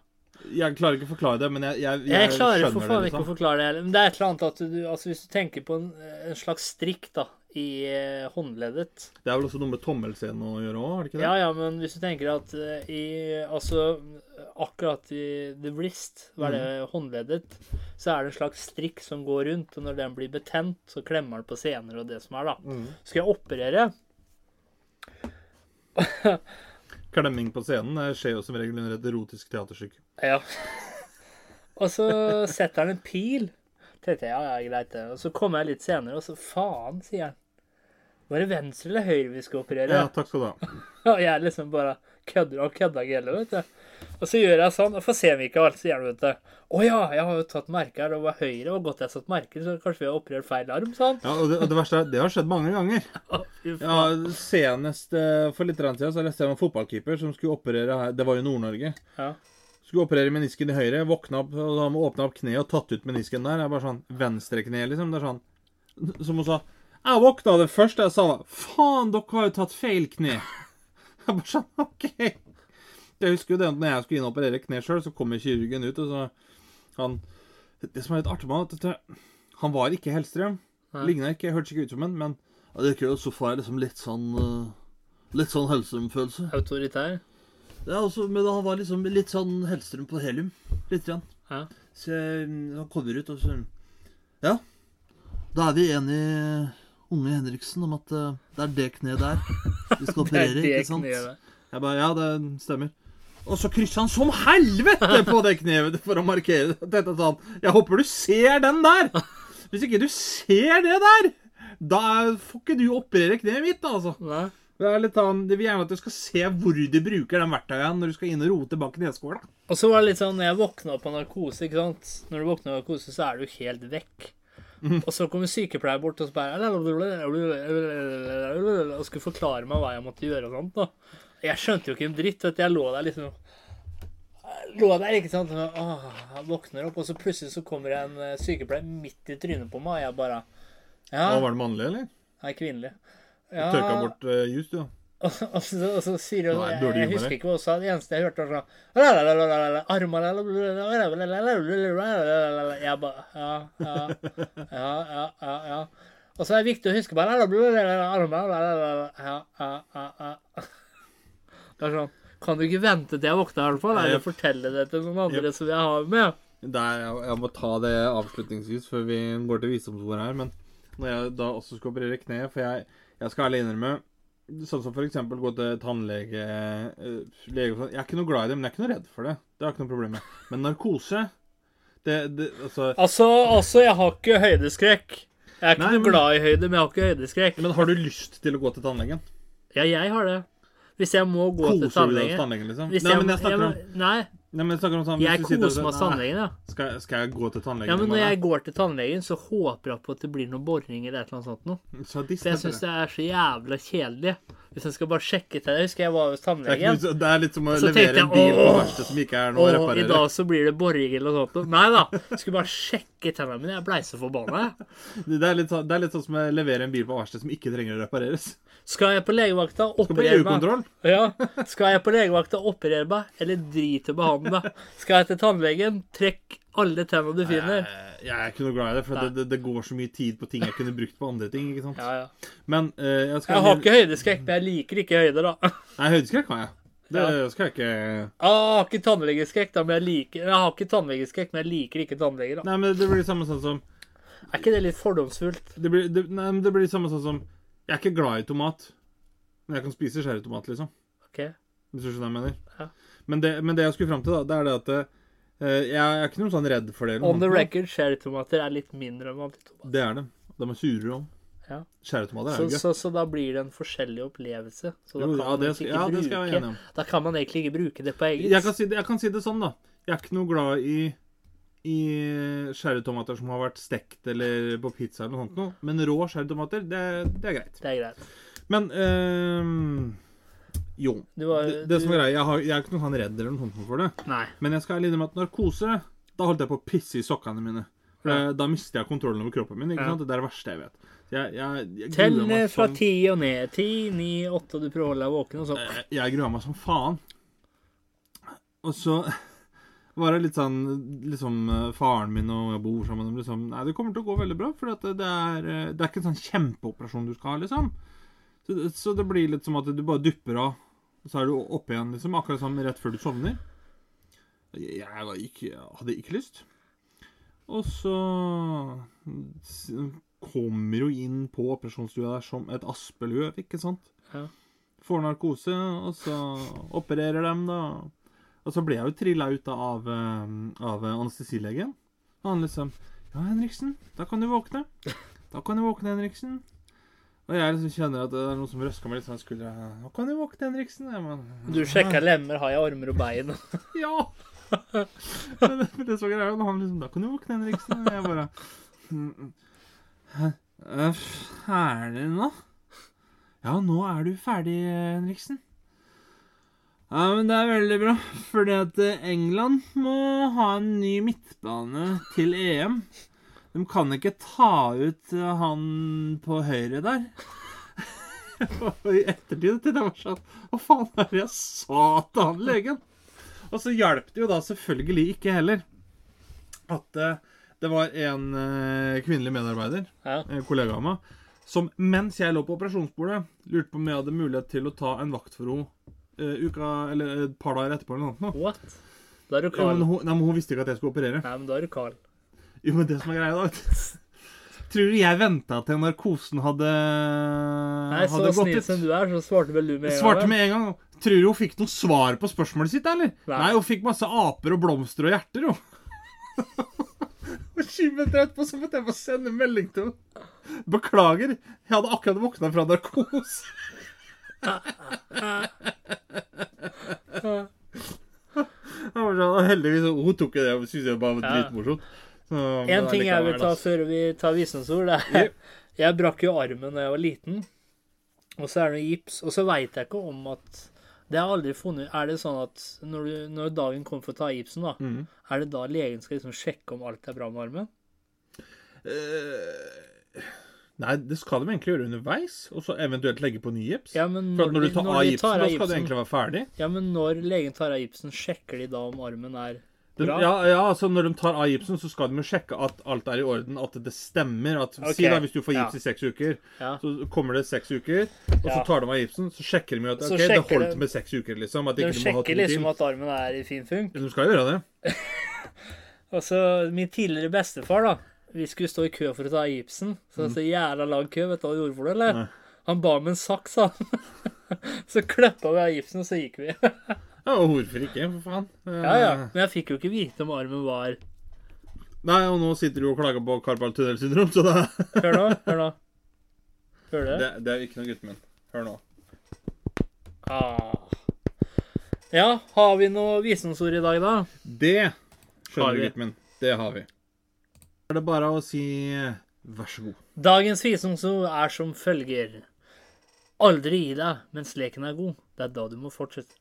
Speaker 2: Jeg klarer ikke å forklare det, men jeg, jeg,
Speaker 1: Jeg klarer
Speaker 2: skjønner
Speaker 1: for faen
Speaker 2: det.
Speaker 1: ikke å
Speaker 2: Liksom.
Speaker 1: forklare det heller. Men det er et eller annet at du Altså, hvis du tenker på en, en slags strikk, da, i eh, håndleddet
Speaker 2: Det er vel også noe med tommelscenen å gjøre òg, er det ikke det?
Speaker 1: Ja, ja, men hvis du tenker at eh, i Altså, akkurat i the wrist, hva er det,
Speaker 2: Mm.
Speaker 1: håndleddet, så er det en slags strikk som går rundt, og når den blir betent, så klemmer den på sener og det som er, da.
Speaker 2: Mm.
Speaker 1: Skal jeg operere
Speaker 2: Klemming på scenen skjer jo som regel under et erotisk teaterstykke.
Speaker 1: Ja. Og så setter han en pil. Tenkte jeg, ja, ja, greit det. Og så kommer jeg litt senere, og så faen, sier han. Var det venstre eller høyre vi skal operere?
Speaker 2: Ja, takk skal du ha.
Speaker 1: Og jeg liksom bare kødder og kødder ikke vet du. Og så gjør jeg sånn, og får se Mikael, sier han, vet du. Å ja, jeg har jo tatt merke her, det var høyre, og godt jeg satt merke, så kanskje vi har operert feil arm, sånn.
Speaker 2: Ja, og det, og det verste er, det har skjedd mange ganger. Ja. Senest eh, for litt siden så leste jeg om en fotballkeeper som skulle operere her Det var jo Nord-Norge.
Speaker 1: Ja.
Speaker 2: Skulle operere menisken i høyre, våkna opp, og da åpna opp kneet og tatt ut menisken der. Jeg bare sånn venstrekne, liksom. Det er sånn Som hun sa. Jeg våkna det første jeg sa, Faen, dere har jo tatt feil kne. Jeg bare sånn OK. Jeg husker jo det at når jeg skulle inn og operere kne sjøl, så kommer kirurgen ut, og så han Det som er litt artig med det, han var ikke Hellstrøm. Ligna ikke, hørtes ikke ut som en, men ja, det er ikke så jeg liksom litt sånn eh, Litt sånn Hellstrøm-følelse.
Speaker 1: Autoritær.
Speaker 2: Ja, også, men han var liksom litt sånn Hellstrøm på helium. Litt grann.
Speaker 1: Ja.
Speaker 2: Så eh, han kommer ut og så Ja, da er vi enige, unge Henriksen, om at eh, det er det kneet der vi skal
Speaker 1: er
Speaker 2: operere,
Speaker 1: det
Speaker 2: ikke sant? Jeg bare Ja, det stemmer. Og så krysser han som helvete på det kneet for å markere dette sånn. Jeg håper du ser den der! Hvis ikke du ser det der, da får ikke du operere kneet mitt, altså.
Speaker 1: Nei.
Speaker 2: Det er litt sånn, det vil gjerne at du skal se hvor du bruker den verktøyet når du skal inn og rote bak kneskåla.
Speaker 1: Og så var det litt sånn, når jeg våkna opp av narkose, ikke sant Når du våkner av narkose, så er du helt vekk. Og så kommer sykepleier bort og så bare Og skulle forklare meg hva jeg måtte gjøre og sånt. da. Jeg skjønte jo ikke en dritt. vet du. Jeg lå der liksom Lå der, ikke sant. Og, åh, jeg våkner opp, og så plutselig så kommer en eh, sykepleier midt i trynet på meg, og jeg bare Ja.
Speaker 2: Ja, var det mannlig, eller?
Speaker 1: Nei, kvinnelig.
Speaker 2: Du tørka bort uh, jus, du, da.
Speaker 1: Og, og, så, og så sier hun Jeg, jeg husker ikke hva hun sa. Det eneste jeg hørte, var sånn Jeg bare Ja, ja, ja, ja, ja, ja. Og så er det viktig å huske bare Ja, ja, ja, ja. Det er sånn Kan du ikke vente til jeg våkner, i hvert fall? Eller fortelle det til noen andre
Speaker 2: Yep.
Speaker 1: som jeg har med?
Speaker 2: Der, jeg, jeg må ta det avslutningsvis før vi går til visdomsord her. Men når jeg da også skal operere kneet For jeg, jeg skal ærlig innrømme Sånn som eksempel gå til tannlege eh, lege, sånn. Jeg er ikke noe glad i det, men jeg er ikke noe redd for det. Det har jeg ikke noe problem med. Men narkose det, det, altså,
Speaker 1: Altså, altså, jeg har ikke høydeskrekk. Jeg er ikke
Speaker 2: Nei,
Speaker 1: noe glad i høyde, men jeg har ikke høydeskrekk.
Speaker 2: Men har du lyst til å gå til tannlegen?
Speaker 1: Ja, jeg har det. Hvis jeg må gå til
Speaker 2: Koser du deg hos
Speaker 1: tannlegen.
Speaker 2: tannlegen, liksom? Nei,
Speaker 1: jeg,
Speaker 2: men jeg snakker om,
Speaker 1: nei,
Speaker 2: nei, men jeg snakker om sånn
Speaker 1: jeg
Speaker 2: du sitter og
Speaker 1: koser meg hos tannlegen, ja.
Speaker 2: Skal, skal jeg gå til tannlegen?
Speaker 1: Ja, men når jeg går til tannlegen, så håper jeg på at det blir noen boring eller et eller annet sånt noe. Så jeg syns
Speaker 2: det.
Speaker 1: det er så jævla kjedelig. Hvis jeg skal bare sjekke til Jeg husker jeg var hos tannlegen.
Speaker 2: Det, det er litt som å levere en bil på verkstedet som ikke er noe å
Speaker 1: reparere. i dag så blir det boring eller noe sånt. Nei da. Jeg skulle bare sjekke tennene mine. Jeg blei så forbanna.
Speaker 2: Det er, litt, sånn- det er litt sånn som å levere en bil på verkstedet som ikke trenger å repareres.
Speaker 1: Skal jeg på legevakta, operere meg? Ja. Skal jeg på legevakta, operere meg, eller drite behandle meg? Skal jeg til tannlegen, trekk alle tennene du finner.
Speaker 2: Jeg, Jeg er ikke noe glad i det, for det, det, det går så mye tid på ting jeg kunne brukt på andre ting. ikke sant?
Speaker 1: Ja, ja.
Speaker 2: Men uh, jeg skal
Speaker 1: Jeg har ikke høydeskrekk, men jeg liker ikke høyder, da.
Speaker 2: Nei, høydeskrekk har jeg. Det
Speaker 1: Ja.
Speaker 2: skal jeg ikke
Speaker 1: Jeg har ikke tannlegeskrekk, da, men jeg liker Jeg har ikke tannlegeskrekk, men jeg liker ikke tannleger, da.
Speaker 2: Nei, men det blir det samme sånn som
Speaker 1: Er ikke det litt fordomsfullt?
Speaker 2: Det blir det, nei, men det blir det samme sånn som Jeg er ikke glad i tomat, men jeg kan spise skjæretomat, liksom.
Speaker 1: Ok.
Speaker 2: Hvis du skjønner hva jeg mener?
Speaker 1: Ja.
Speaker 2: Men, det, men det jeg skulle fram til, da, det er det at eh, jeg er ikke noe sånn redd for det.
Speaker 1: On the record, cherrytomater er litt mindre enn vanlige tomater.
Speaker 2: Det er det. De er surere òg.
Speaker 1: Ja.
Speaker 2: Cherrytomater er
Speaker 1: Så,
Speaker 2: jo gøy.
Speaker 1: så, så da blir det en forskjellig opplevelse. Så da
Speaker 2: Jo,
Speaker 1: kan,
Speaker 2: ja,
Speaker 1: man
Speaker 2: det skal, ja, det skal jeg være enig om.
Speaker 1: da kan man egentlig ikke bruke det på eget.
Speaker 2: Jeg kan, si det, jeg kan si det sånn, da. Jeg er ikke noe glad i i cherrytomater som har vært stekt eller på pizza eller noe sånt noe. Men rå cherrytomater, det, det er greit.
Speaker 1: Det er greit.
Speaker 2: Men øhm, Jo.
Speaker 1: Du var,
Speaker 2: Det, det som er greia, jeg, har, jeg er ikke noe sånn redd eller noe sånt for det.
Speaker 1: Nei.
Speaker 2: Men jeg skal ærlig innrømme at narkose Da holdt jeg på å pisse i sokkene mine. For
Speaker 1: Ja.
Speaker 2: Da mister jeg kontrollen over kroppen min. ikke sant? Det er det verste jeg vet. Jeg, jeg, jeg,
Speaker 1: Tell
Speaker 2: gruer
Speaker 1: fra
Speaker 2: som-
Speaker 1: ti og ned. Ti, ni, åtte, og du prøver å holde deg våken, og så
Speaker 2: Eh, Jeg grua meg som faen. Og så var det litt sånn liksom eh, Faren min og jeg bor sammen og liksom Nei, det kommer til å gå veldig bra, for det er, eh, det er ikke en sånn kjempeoperasjon du skal ha, liksom. Så, så det blir litt som at du bare dupper av, så er du oppe igjen, liksom. Akkurat som rett før du sovner. Jeg var ikke, hadde ikke lyst. Og så kommer jo inn på operasjonsstua der som et aspeløv, ikke sant?
Speaker 1: Ja.
Speaker 2: Får narkose, og så opererer dem, da. Og så ble jeg jo trilla ut av, eh, av anestesilegen. Og han liksom Ja, Henriksen, da kan du våkne. Da kan du våkne, Henriksen. Og jeg liksom kjenner at det er noen som røsker meg litt sånn i skuldra. Nå kan du våkne, Henriksen. Jeg men,
Speaker 1: Du sjekka lemmer, har jeg armer og bein?
Speaker 2: ja! men, det- det så greia, han liksom Da kan du våkne, Henriksen. Og jeg bare «Mm, Er ferdig nå? Ja, nå er du ferdig, Henriksen. Ja, men det er veldig bra, fordi at England må ha en ny midtbane til EM. De kan ikke ta ut eh, han på høyre der. Og i ettertid til det var sånn Hva faen er det jeg sa til han legen? Og så hjalp det jo da selvfølgelig ikke heller at eh, det var en eh, kvinnelig medarbeider,
Speaker 1: Ja.
Speaker 2: en kollega av meg, som mens jeg lå på operasjonsbordet, lurte på om jeg hadde mulighet til å ta en vakt for henne uka, eller et par dager etterpå. eller noe.
Speaker 1: What? Da er du
Speaker 2: Ja, men hun, nei, men hun visste ikke at jeg skulle operere.
Speaker 1: Nei, men da er du Carl.
Speaker 2: Jo, men det som er greia, da. Tror du jeg venta til narkosen hadde,
Speaker 1: Nei, så
Speaker 2: hadde
Speaker 1: snill som du er, så svarte vel du med en gang.
Speaker 2: Svarte med en gang. Tror du hun fikk noe svar på spørsmålet sitt, eller?
Speaker 1: Nei.
Speaker 2: Nei, hun fikk masse aper og blomster og hjerter, jo. Og 20 minutter etterpå så måtte jeg bare sende melding til henne. Beklager, jeg hadde akkurat våkna fra narkose. Jeg sånn, heldigvis hun tok det og syntes det bare var dritmorsomt.
Speaker 1: En ting jeg vil ta før vi tar visens det er Jeg brakk jo armen da jeg var liten, og så er det gips. Og så veit jeg ikke om at Det har jeg aldri funnet Er det sånn at når, du, når dagen kommer for å ta gipsen, da,
Speaker 2: mm.
Speaker 1: er det da legen skal liksom sjekke om alt er bra med armen?
Speaker 2: Uh, Nei, det skal de egentlig gjøre underveis, og så eventuelt legge på ny gips.
Speaker 1: Ja, men
Speaker 2: For at når du tar
Speaker 1: når
Speaker 2: av gipsen,
Speaker 1: tar
Speaker 2: da
Speaker 1: av
Speaker 2: skal du egentlig være ferdig.
Speaker 1: Ja, men når legen tar av gipsen, sjekker de da om armen er
Speaker 2: De, ja, ja, altså Når de tar av gipsen, så skal de jo sjekke at alt er i orden, at det stemmer. At, Si da hvis du får gips
Speaker 1: ja.
Speaker 2: i seks uker,
Speaker 1: Ja.
Speaker 2: så kommer det seks uker, og så tar de av gipsen, så sjekker de jo at
Speaker 1: Så
Speaker 2: ok, det holdt
Speaker 1: de-
Speaker 2: med seks uker, liksom.
Speaker 1: De sjekker liksom at armen er i fin funk.
Speaker 2: De skal gjøre det.
Speaker 1: altså, min tidligere bestefar, da. Vi skulle stå i kø for å ta av gipsen. Så det er så jævla lang kø. Vet du hva han gjorde for det, eller?
Speaker 2: Nei.
Speaker 1: Han ba med en saks, han. så klippa vi av gipsen, og så gikk vi.
Speaker 2: Ja, og hvorfor ikke, for faen? Eh,
Speaker 1: ja, ja. Men jeg fikk jo ikke vite om armen var
Speaker 2: Nei, og nå sitter du og klager på karpal tunnelsyndrom, så da
Speaker 1: Hør nå, hør nå. Hører du det?
Speaker 2: det, det er ikke noe, gutten min. Hør nå.
Speaker 1: Ah. Ja, har vi noe visdomsord i dag, da?
Speaker 2: Det skjønner du, gutten min. Det har vi. Da er det bare å si vær så god.
Speaker 1: Dagens visdomsord er som følger. Aldri gi deg mens leken er god. Det er da du må fortsette.